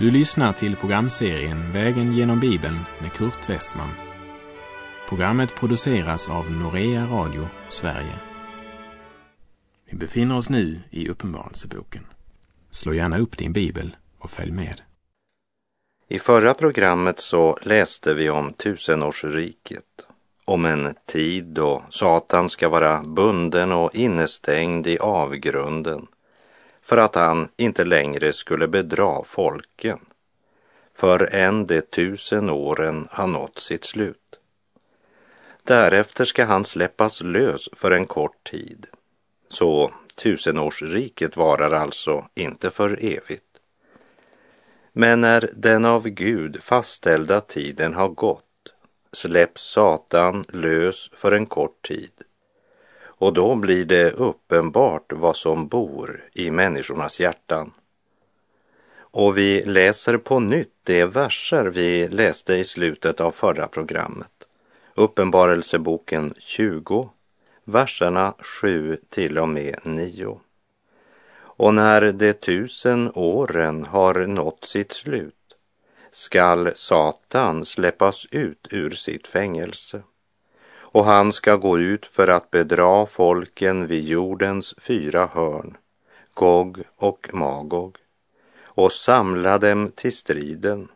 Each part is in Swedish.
Du lyssnar till programserien Vägen genom Bibeln med Kurt Westman. Programmet produceras av Norea Radio Sverige. Vi befinner oss nu i Uppenbarelseboken. Slå gärna upp din bibel och följ med. I förra programmet så läste vi om tusenårsriket, om en tid då Satan ska vara bunden och innestängd i avgrunden för att han inte längre skulle bedra folken förrän de tusen åren har nått sitt slut. Därefter ska han släppas lös för en kort tid. Så tusenårsriket varar alltså inte för evigt. Men när den av Gud fastställda tiden har gått släpps Satan lös för en kort tid och då blir det uppenbart vad som bor i människornas hjärtan. Och vi läser på nytt de verser vi läste i slutet av förra programmet. Uppenbarelseboken 20, verserna 7 till och med 9. Och när de tusen åren har nått sitt slut skall Satan släppas ut ur sitt fängelse och han ska gå ut för att bedra folken vid jordens fyra hörn, Gog och Magog, och samla dem till striden,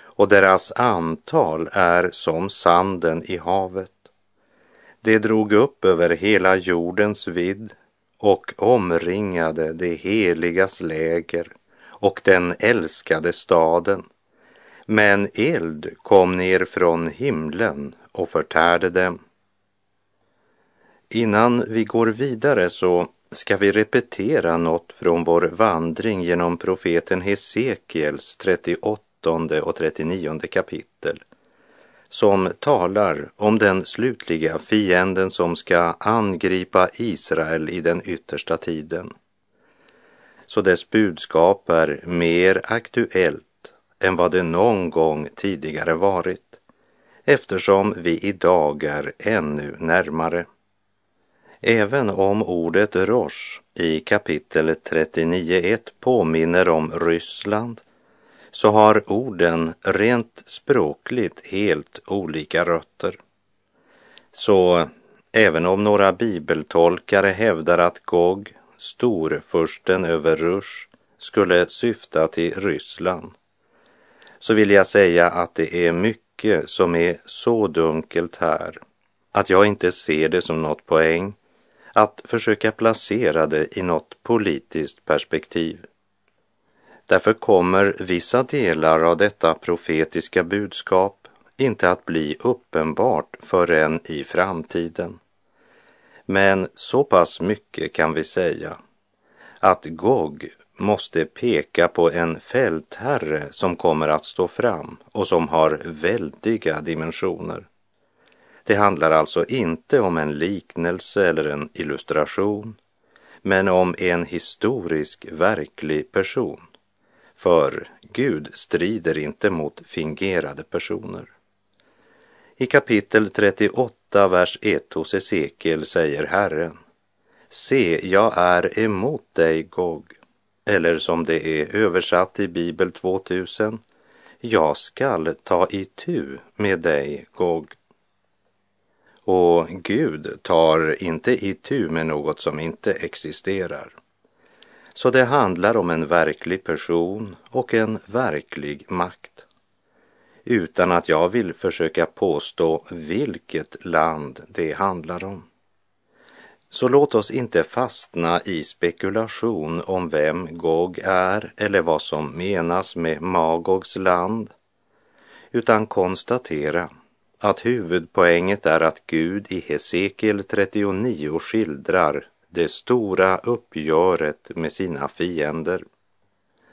och deras antal är som sanden i havet. De drog upp över hela jordens vidd och omringade det heligas läger och den älskade staden. Men eld kom ner från himlen och förtärde dem. Innan vi går vidare så ska vi repetera något från vår vandring genom profeten Hesekiels 38 och 39 kapitel som talar om den slutliga fienden som ska angripa Israel i den yttersta tiden. Så dess budskap är mer aktuellt än vad det någon gång tidigare varit eftersom vi idag är ännu närmare. Även om ordet Rosh i kapitel 39.1 påminner om Ryssland så har orden rent språkligt helt olika rötter. Så även om några bibeltolkare hävdar att Gog, storfursten över Rush, skulle syfta till Ryssland, så vill jag säga att det är mycket som är så dunkelt här att jag inte ser det som något poäng att försöka placera det i något politiskt perspektiv. Därför kommer vissa delar av detta profetiska budskap inte att bli uppenbart förrän i framtiden. Men så pass mycket kan vi säga att Gog måste peka på en fältherre som kommer att stå fram och som har väldiga dimensioner. Det handlar alltså inte om en liknelse eller en illustration, men om en historisk, verklig person. För Gud strider inte mot fingerade personer. I kapitel 38, vers 1 hos Esekiel säger Herren Se, jag är emot dig, Gog. Eller som det är översatt i Bibel 2000. Jag skall ta itu med dig, Gog. Och Gud tar inte itu med något som inte existerar. Så det handlar om en verklig person och en verklig makt. Utan att jag vill försöka påstå vilket land det handlar om. Så låt oss inte fastna i spekulation om vem Gog är eller vad som menas med Magogs land, utan konstatera att huvudpoänget är att Gud i Hesekiel 39 skildrar det stora uppgöret med sina fiender.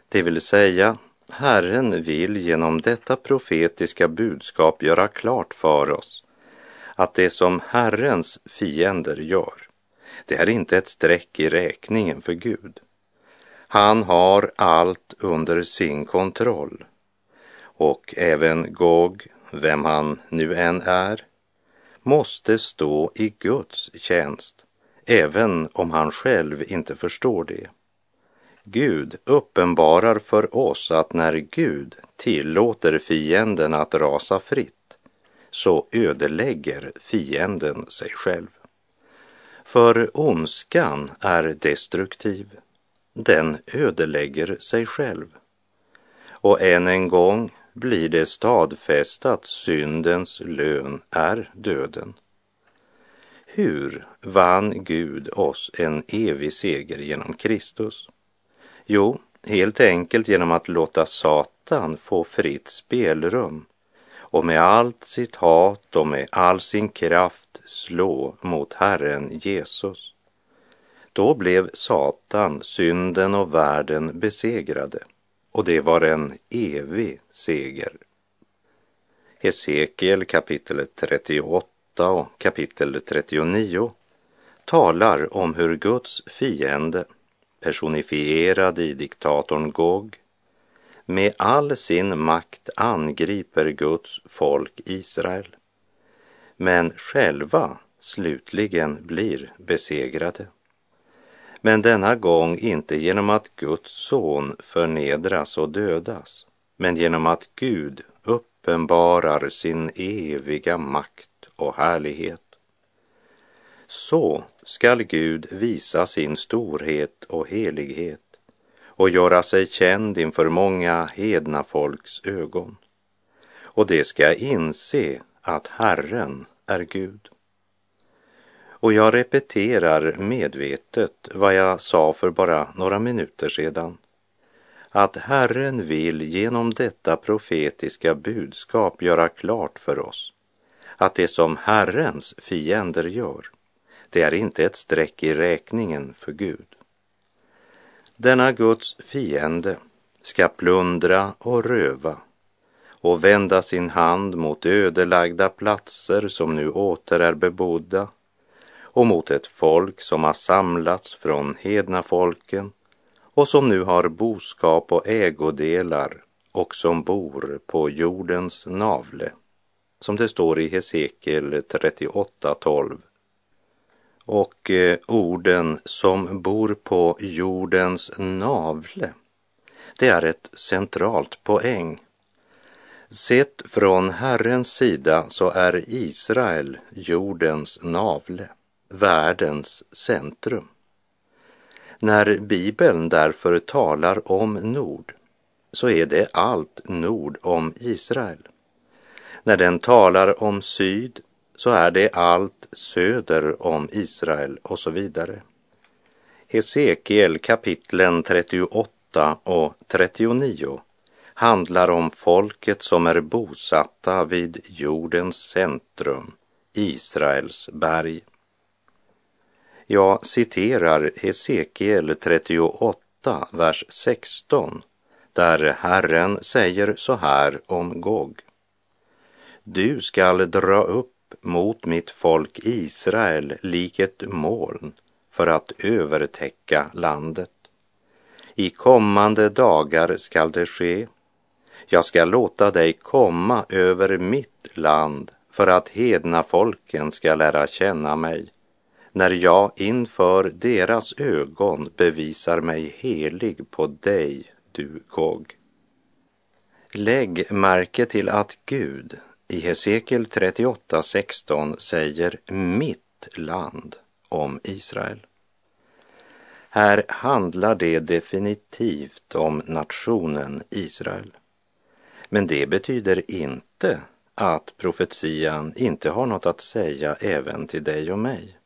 Det vill säga, Herren vill genom detta profetiska budskap göra klart för oss att det som Herrens fiender gör, det är inte ett streck i räkningen för Gud. Han har allt under sin kontroll och även Gog vem han nu än är, måste stå i Guds tjänst, även om han själv inte förstår det. Gud uppenbarar för oss att när Gud tillåter fienden att rasa fritt så ödelägger fienden sig själv. För ondskan är destruktiv. Den ödelägger sig själv. Och än en gång blir det stadfäst att syndens lön är döden. Hur vann Gud oss en evig seger genom Kristus? Jo, helt enkelt genom att låta Satan få fritt spelrum och med allt sitt hat och med all sin kraft slå mot Herren Jesus. Då blev Satan, synden och världen besegrade och det var en evig seger. Hesekiel kapitel 38 och kapitel 39 talar om hur Guds fiende, personifierad i diktatorn Gog, med all sin makt angriper Guds folk Israel, men själva slutligen blir besegrade. Men denna gång inte genom att Guds son förnedras och dödas, men genom att Gud uppenbarar sin eviga makt och härlighet. Så skall Gud visa sin storhet och helighet och göra sig känd inför många hedna folks ögon. Och det ska inse att Herren är Gud. Och jag repeterar medvetet vad jag sa för bara några minuter sedan. Att Herren vill genom detta profetiska budskap göra klart för oss att det som Herrens fiender gör, det är inte ett streck i räkningen för Gud. Denna Guds fiende ska plundra och röva och vända sin hand mot ödelagda platser som nu åter är bebodda och mot ett folk som har samlats från hedna folken och som nu har boskap och ägodelar och som bor på jordens navle, som det står i Hesekiel 38.12. Och eh, orden som bor på jordens navle, det är ett centralt poäng. Sett från Herrens sida så är Israel jordens navle världens centrum. När Bibeln därför talar om Nord så är det allt nord om Israel. När den talar om syd så är det allt söder om Israel och så vidare. Hesekiel kapitlen 38 och 39 handlar om folket som är bosatta vid jordens centrum, Israels berg. Jag citerar Hesekiel 38, vers 16, där Herren säger så här om Gog. Du skall dra upp mot mitt folk Israel lik ett moln för att övertäcka landet. I kommande dagar skall det ske. Jag skall låta dig komma över mitt land för att hedna folken ska lära känna mig när jag inför deras ögon bevisar mig helig på dig, du Gog. Lägg märke till att Gud i Hesekiel 38.16 säger mitt land om Israel. Här handlar det definitivt om nationen Israel. Men det betyder inte att profetian inte har något att säga även till dig och mig.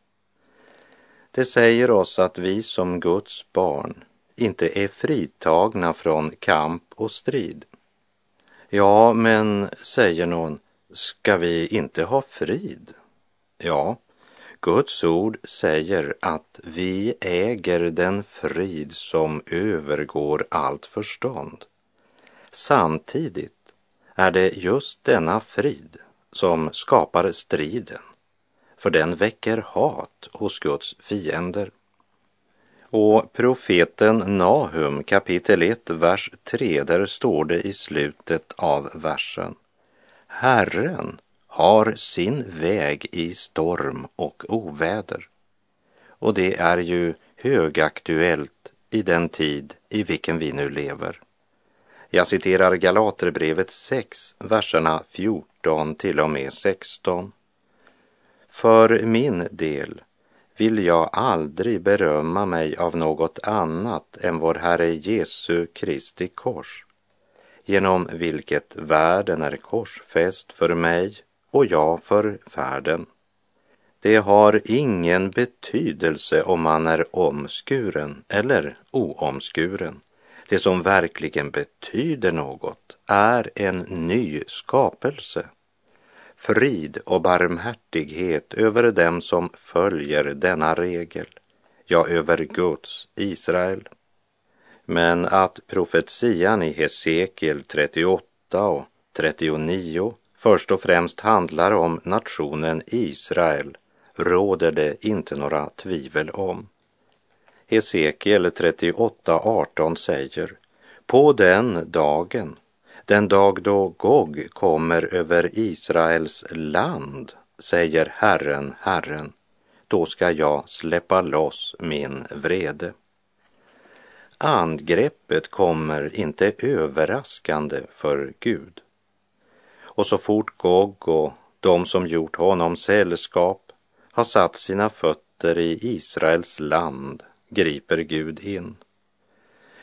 Det säger oss att vi som Guds barn inte är fritagna från kamp och strid. Ja, men, säger någon, ska vi inte ha frid? Ja, Guds ord säger att vi äger den frid som övergår allt förstånd. Samtidigt är det just denna frid som skapar striden för den väcker hat hos Guds fiender. Och profeten Nahum kapitel 1, vers 3, där står det i slutet av versen. Herren har sin väg i storm och oväder. Och det är ju högaktuellt i den tid i vilken vi nu lever. Jag citerar Galaterbrevet 6, verserna 14 till och med 16. För min del vill jag aldrig berömma mig av något annat än vår Herre Jesu Kristi kors, genom vilket världen är korsfäst för mig och jag för världen. Det har ingen betydelse om man är omskuren eller oomskuren. Det som verkligen betyder något är en ny skapelse. Frid och barmhärtighet över dem som följer denna regel, ja, över Guds Israel. Men att profetian i Hesekiel 38 och 39 först och främst handlar om nationen Israel råder det inte några tvivel om. Hesekiel 38.18 säger På den dagen, den dag då Gog kommer över Israels land, säger Herren, Herren, då ska jag släppa loss min vrede. Angreppet kommer inte överraskande för Gud. Och så fort Gog och de som gjort honom sällskap har satt sina fötter i Israels land griper Gud in.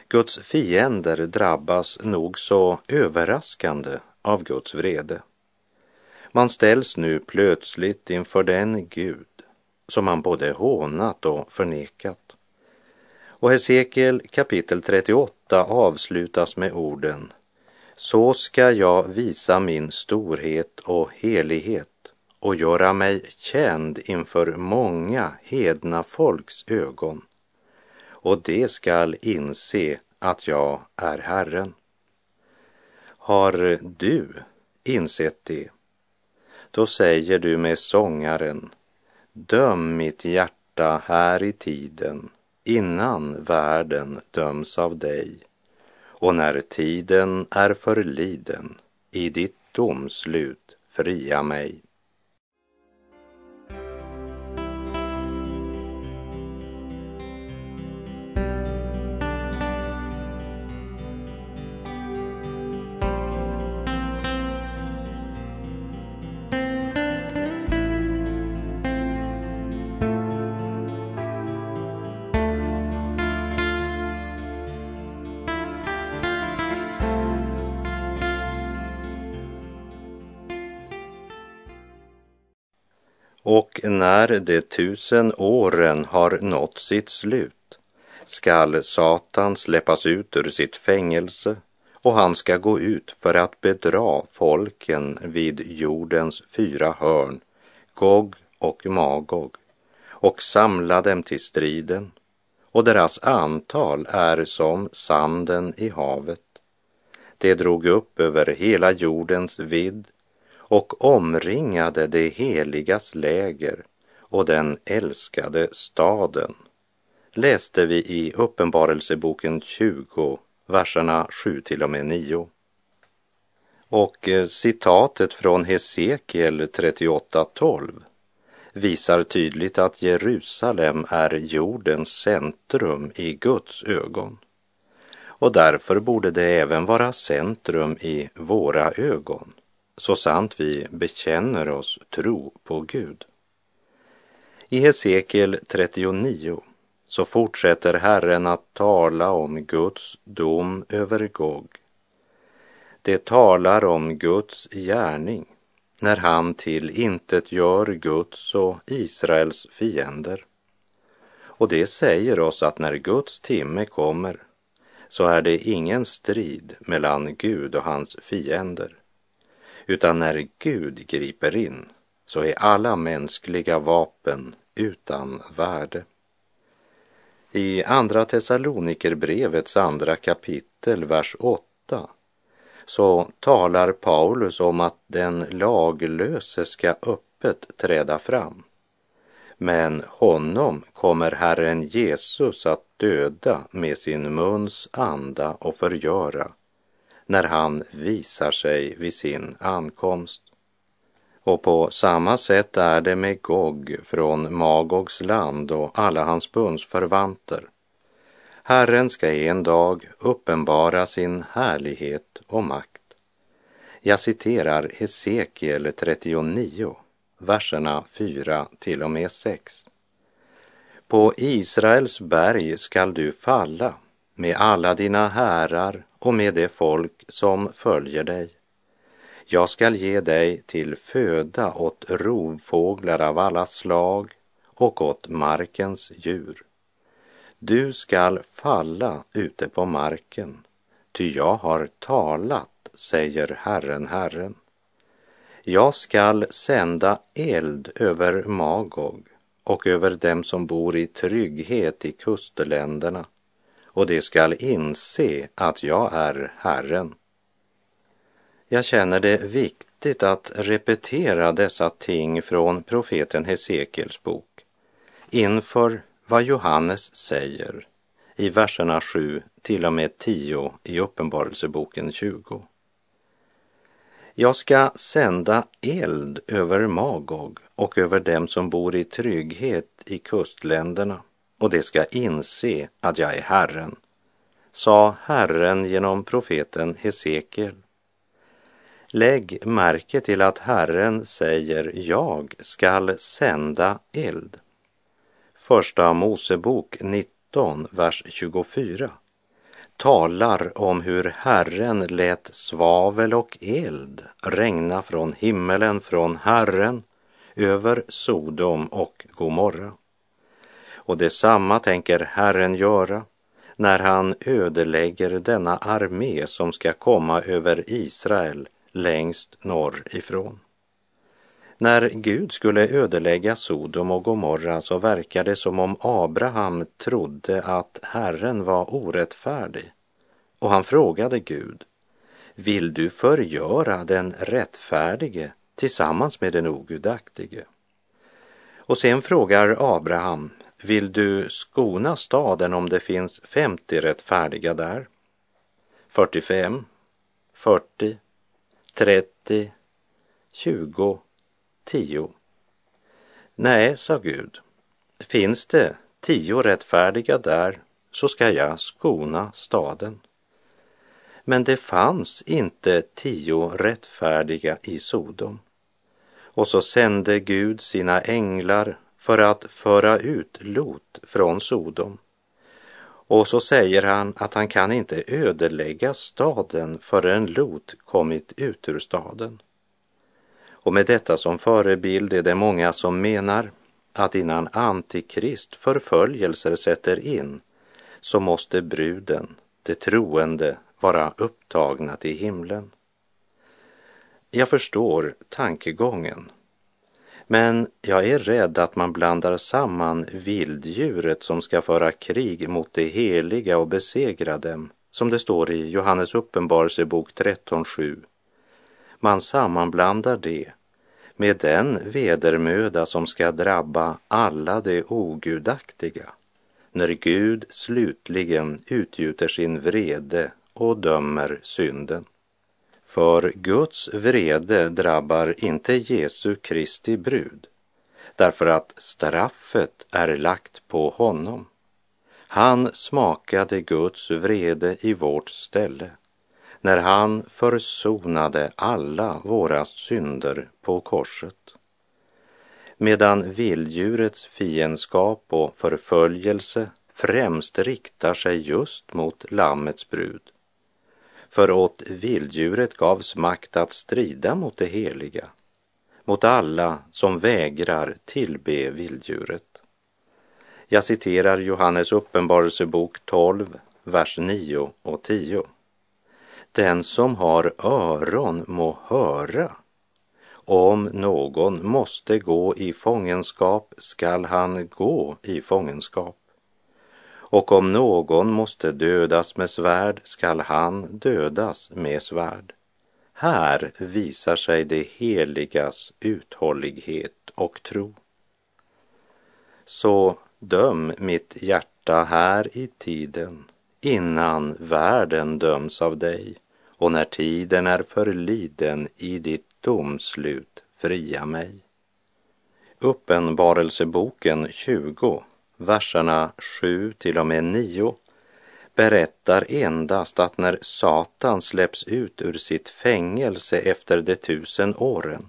Guds fiender drabbas nog så överraskande av Guds vrede. Man ställs nu plötsligt inför den Gud som man både hånat och förnekat. Och Hesekiel kapitel 38 avslutas med orden Så ska jag visa min storhet och helighet och göra mig känd inför många hedna folks ögon och det skall inse att jag är Herren. Har du insett det? Då säger du med sångaren Döm mitt hjärta här i tiden innan världen döms av dig och när tiden är förliden i ditt domslut fria mig. Och när de tusen åren har nått sitt slut skall Satan släppas ut ur sitt fängelse och han ska gå ut för att bedra folken vid jordens fyra hörn, Gog och Magog, och samla dem till striden, och deras antal är som sanden i havet. Det drog upp över hela jordens vidd och omringade det heligas läger och den älskade staden läste vi i Uppenbarelseboken 20, verserna 7 till och med 9. Och eh, citatet från Hesekiel 38.12 visar tydligt att Jerusalem är jordens centrum i Guds ögon. Och därför borde det även vara centrum i våra ögon så sant vi bekänner oss tro på Gud. I Hesekiel 39 så fortsätter Herren att tala om Guds dom över Gog. Det talar om Guds gärning när han till intet gör Guds och Israels fiender. Och det säger oss att när Guds timme kommer så är det ingen strid mellan Gud och hans fiender utan när Gud griper in så är alla mänskliga vapen utan värde. I Andra Thessalonikerbrevets andra kapitel, vers 8, så talar Paulus om att den laglöse ska öppet träda fram. Men honom kommer Herren Jesus att döda med sin muns anda och förgöra när han visar sig vid sin ankomst. Och på samma sätt är det med Gog från Magogs land och alla hans bundsförvanter. Herren ska en dag uppenbara sin härlighet och makt. Jag citerar Hesekiel 39, verserna 4 till och med 6. På Israels berg skall du falla med alla dina härar och med det folk som följer dig. Jag skall ge dig till föda åt rovfåglar av alla slag och åt markens djur. Du skall falla ute på marken, ty jag har talat, säger Herren, Herren. Jag skall sända eld över Magog och över dem som bor i trygghet i kustländerna, och de skall inse att jag är Herren. Jag känner det viktigt att repetera dessa ting från profeten Hesekiels bok inför vad Johannes säger i verserna 7 till och med 10 i Uppenbarelseboken 20. Jag ska sända eld över Magog och över dem som bor i trygghet i kustländerna och de ska inse att jag är Herren, sa Herren genom profeten Hesekiel. Lägg märke till att Herren säger jag skall sända eld. Första Mosebok 19, vers 24 talar om hur Herren lät svavel och eld regna från himmelen från Herren över Sodom och Gomorra. Och detsamma tänker Herren göra när han ödelägger denna armé som ska komma över Israel längst norr ifrån. När Gud skulle ödelägga Sodom och Gomorra så verkar det som om Abraham trodde att Herren var orättfärdig och han frågade Gud, vill du förgöra den rättfärdige tillsammans med den ogudaktige? Och sen frågar Abraham, vill du skona staden om det finns 50 rättfärdiga där? 45, 40, 30, 20, 10. Nej, sa Gud, finns det tio rättfärdiga där så ska jag skona staden. Men det fanns inte tio rättfärdiga i Sodom. Och så sände Gud sina änglar för att föra ut Lot från Sodom. Och så säger han att han kan inte ödelägga staden förrän Lot kommit ut ur staden. Och med detta som förebild är det många som menar att innan Antikrist förföljelser sätter in så måste bruden, de troende, vara upptagna till himlen. Jag förstår tankegången, men jag är rädd att man blandar samman vilddjuret som ska föra krig mot det heliga och besegra dem, som det står i Johannes uppenbarelsebok 13.7. Man sammanblandar det med den vedermöda som ska drabba alla de ogudaktiga när Gud slutligen utgjuter sin vrede och dömer synden. För Guds vrede drabbar inte Jesu Kristi brud, därför att straffet är lagt på honom. Han smakade Guds vrede i vårt ställe när han försonade alla våra synder på korset. Medan vilddjurets fiendskap och förföljelse främst riktar sig just mot Lammets brud för åt vilddjuret gavs makt att strida mot det heliga, mot alla som vägrar tillbe vilddjuret. Jag citerar Johannes uppenbarelsebok 12, vers 9 och 10. Den som har öron må höra. Om någon måste gå i fångenskap skall han gå i fångenskap och om någon måste dödas med svärd skall han dödas med svärd. Här visar sig det heligas uthållighet och tro. Så döm mitt hjärta här i tiden innan världen döms av dig och när tiden är förliden i ditt domslut fria mig. Uppenbarelseboken 20 verserna 7 till och med 9 berättar endast att när Satan släpps ut ur sitt fängelse efter de tusen åren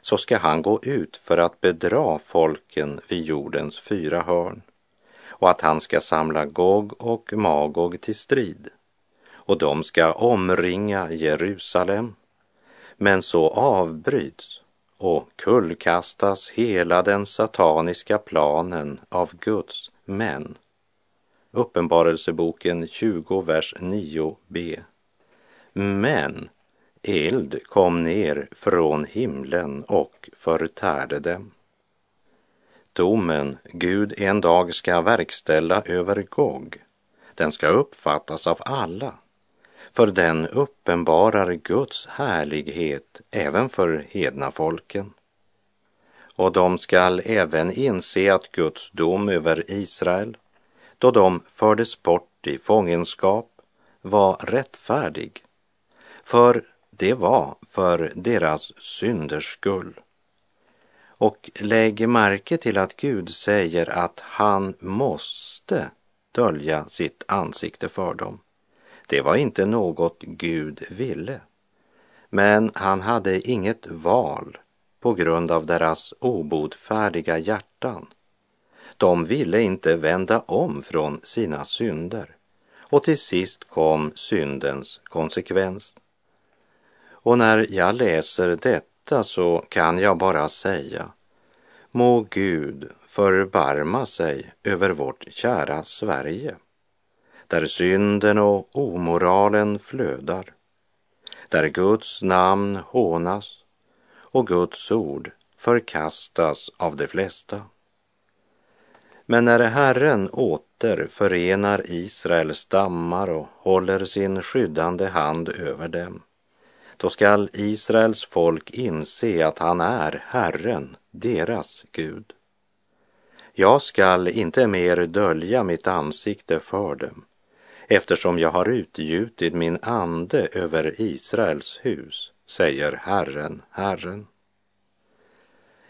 så ska han gå ut för att bedra folken vid jordens fyra hörn och att han ska samla Gog och Magog till strid och de ska omringa Jerusalem. Men så avbryts och kullkastas hela den sataniska planen av Guds män. Uppenbarelseboken 20, vers 9b. Men eld kom ner från himlen och förtärde dem. Domen Gud en dag ska verkställa över Gog, den ska uppfattas av alla, för den uppenbarar Guds härlighet även för hedna folken. Och de skall även inse att Guds dom över Israel, då de fördes bort i fångenskap, var rättfärdig. För det var för deras synders skull. Och lägg märke till att Gud säger att han måste dölja sitt ansikte för dem. Det var inte något Gud ville. Men han hade inget val på grund av deras obotfärdiga hjärtan. De ville inte vända om från sina synder. Och till sist kom syndens konsekvens. Och när jag läser detta så kan jag bara säga Må Gud förbarma sig över vårt kära Sverige, där synden och omoralen flödar, där Guds namn hånas och Guds ord förkastas av de flesta. Men när Herren åter förenar Israels stammar och håller sin skyddande hand över dem, då skall Israels folk inse att han är Herren, deras Gud. Jag skall inte mer dölja mitt ansikte för dem, eftersom jag har utgjutit min ande över Israels hus, säger Herren, Herren.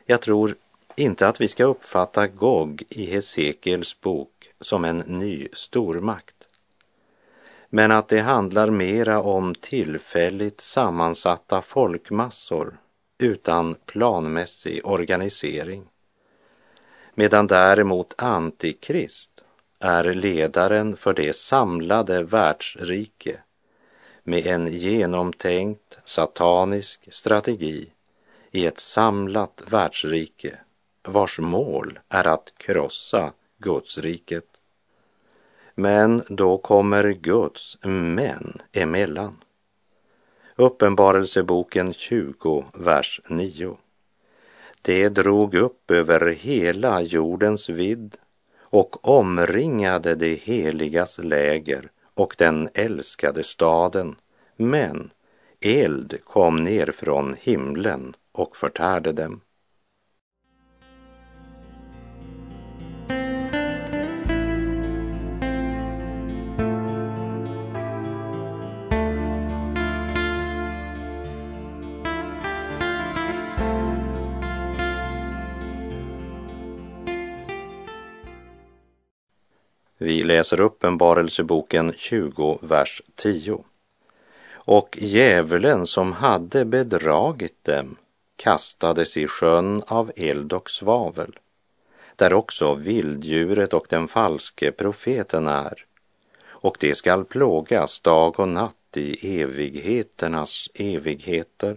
Jag tror inte att vi ska uppfatta Gog i Hesekiels bok som en ny stormakt men att det handlar mera om tillfälligt sammansatta folkmassor utan planmässig organisering. Medan däremot Antikrist är ledaren för det samlade världsrike med en genomtänkt satanisk strategi i ett samlat världsrike vars mål är att krossa Gudsriket. Men då kommer Guds män emellan. Uppenbarelseboken 20, vers 9. Det drog upp över hela jordens vidd och omringade det heligas läger och den älskade staden, men eld kom ner från himlen och förtärde dem. Vi läser Uppenbarelseboken 20, vers 10. Och djävulen som hade bedragit dem kastades i sjön av eld och svavel, där också vilddjuret och den falske profeten är, och det skall plågas dag och natt i evigheternas evigheter.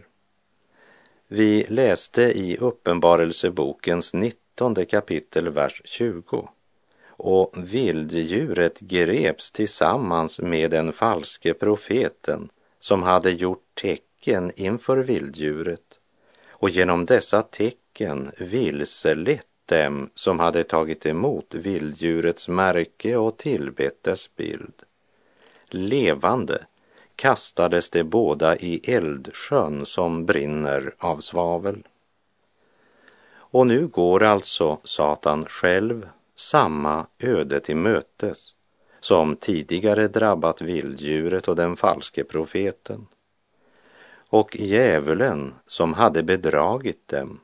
Vi läste i Uppenbarelsebokens 19 kapitel, vers 20 och vilddjuret greps tillsammans med den falske profeten som hade gjort tecken inför vilddjuret och genom dessa tecken vilselett dem som hade tagit emot vilddjurets märke och tillbett dess bild. Levande kastades de båda i eldsjön som brinner av svavel. Och nu går alltså Satan själv samma öde till mötes som tidigare drabbat vilddjuret och den falske profeten. Och djävulen som hade bedragit dem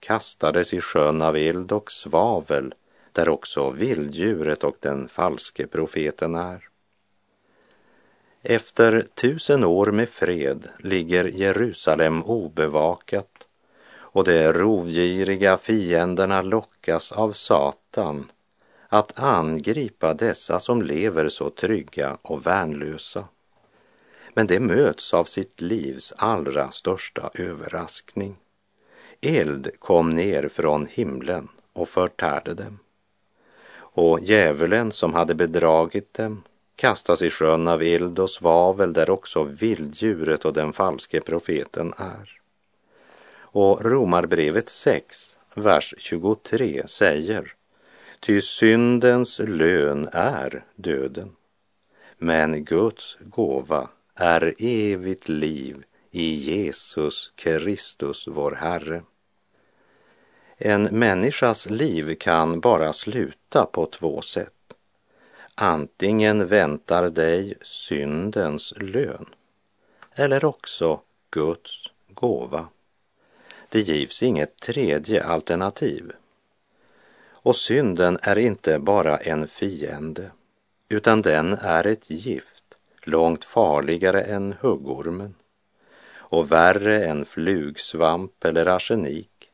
kastades i sjön av eld och svavel där också vilddjuret och den falske profeten är. Efter tusen år med fred ligger Jerusalem obevakat och de rovgiriga fienderna lockas av Satan att angripa dessa som lever så trygga och värnlösa. Men det möts av sitt livs allra största överraskning. Eld kom ner från himlen och förtärde dem. Och djävulen som hade bedragit dem kastas i sjön av eld och svavel där också vilddjuret och den falske profeten är. Och Romarbrevet 6, vers 23 säger Ty syndens lön är döden, men Guds gåva är evigt liv i Jesus Kristus vår Herre. En människas liv kan bara sluta på två sätt. Antingen väntar dig syndens lön eller också Guds gåva. Det givs inget tredje alternativ. Och synden är inte bara en fiende, utan den är ett gift långt farligare än huggormen och värre än flugsvamp eller arsenik.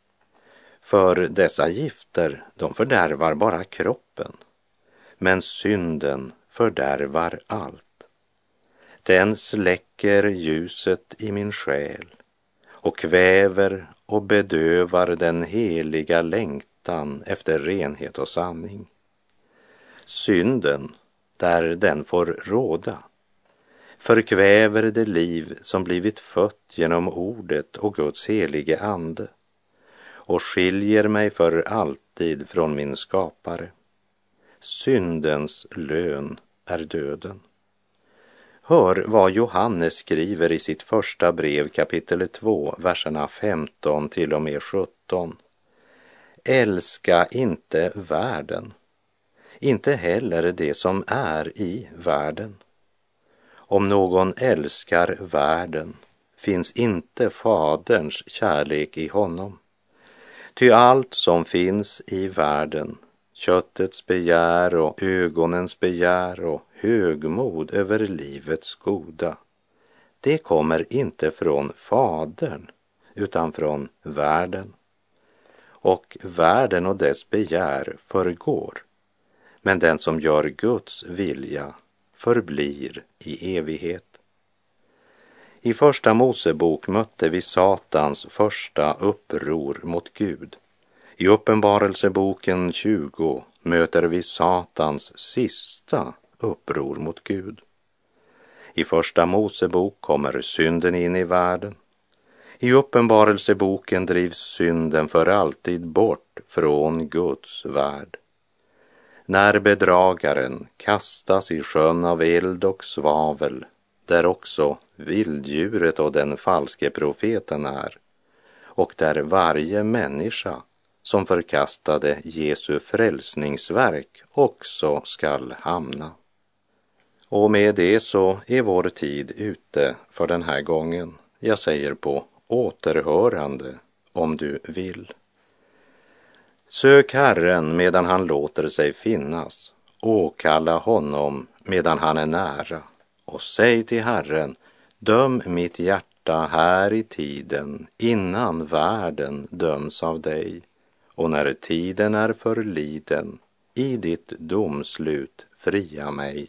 För dessa gifter, de fördärvar bara kroppen men synden fördärvar allt. Den släcker ljuset i min själ och kväver och bedövar den heliga längtan efter renhet och sanning. Synden, där den får råda, förkväver det liv som blivit fött genom ordet och Guds helige ande och skiljer mig för alltid från min skapare. Syndens lön är döden. Hör vad Johannes skriver i sitt första brev kapitel 2, verserna 15 till och med 17. Älska inte världen, inte heller det som är i världen. Om någon älskar världen finns inte Faderns kärlek i honom. Ty allt som finns i världen, köttets begär och ögonens begär och högmod över livets goda, det kommer inte från Fadern utan från världen. Och världen och dess begär förgår, men den som gör Guds vilja förblir i evighet. I Första Mosebok mötte vi Satans första uppror mot Gud. I Uppenbarelseboken 20 möter vi Satans sista uppror mot Gud. I Första Mosebok kommer synden in i världen. I Uppenbarelseboken drivs synden för alltid bort från Guds värld. När bedragaren kastas i sjön av eld och svavel, där också vilddjuret och den falske profeten är, och där varje människa som förkastade Jesu frälsningsverk också skall hamna. Och med det så är vår tid ute för den här gången. Jag säger på återhörande om du vill. Sök Herren medan han låter sig finnas, åkalla honom medan han är nära och säg till Herren, döm mitt hjärta här i tiden innan världen döms av dig och när tiden är förliden i ditt domslut fria mig.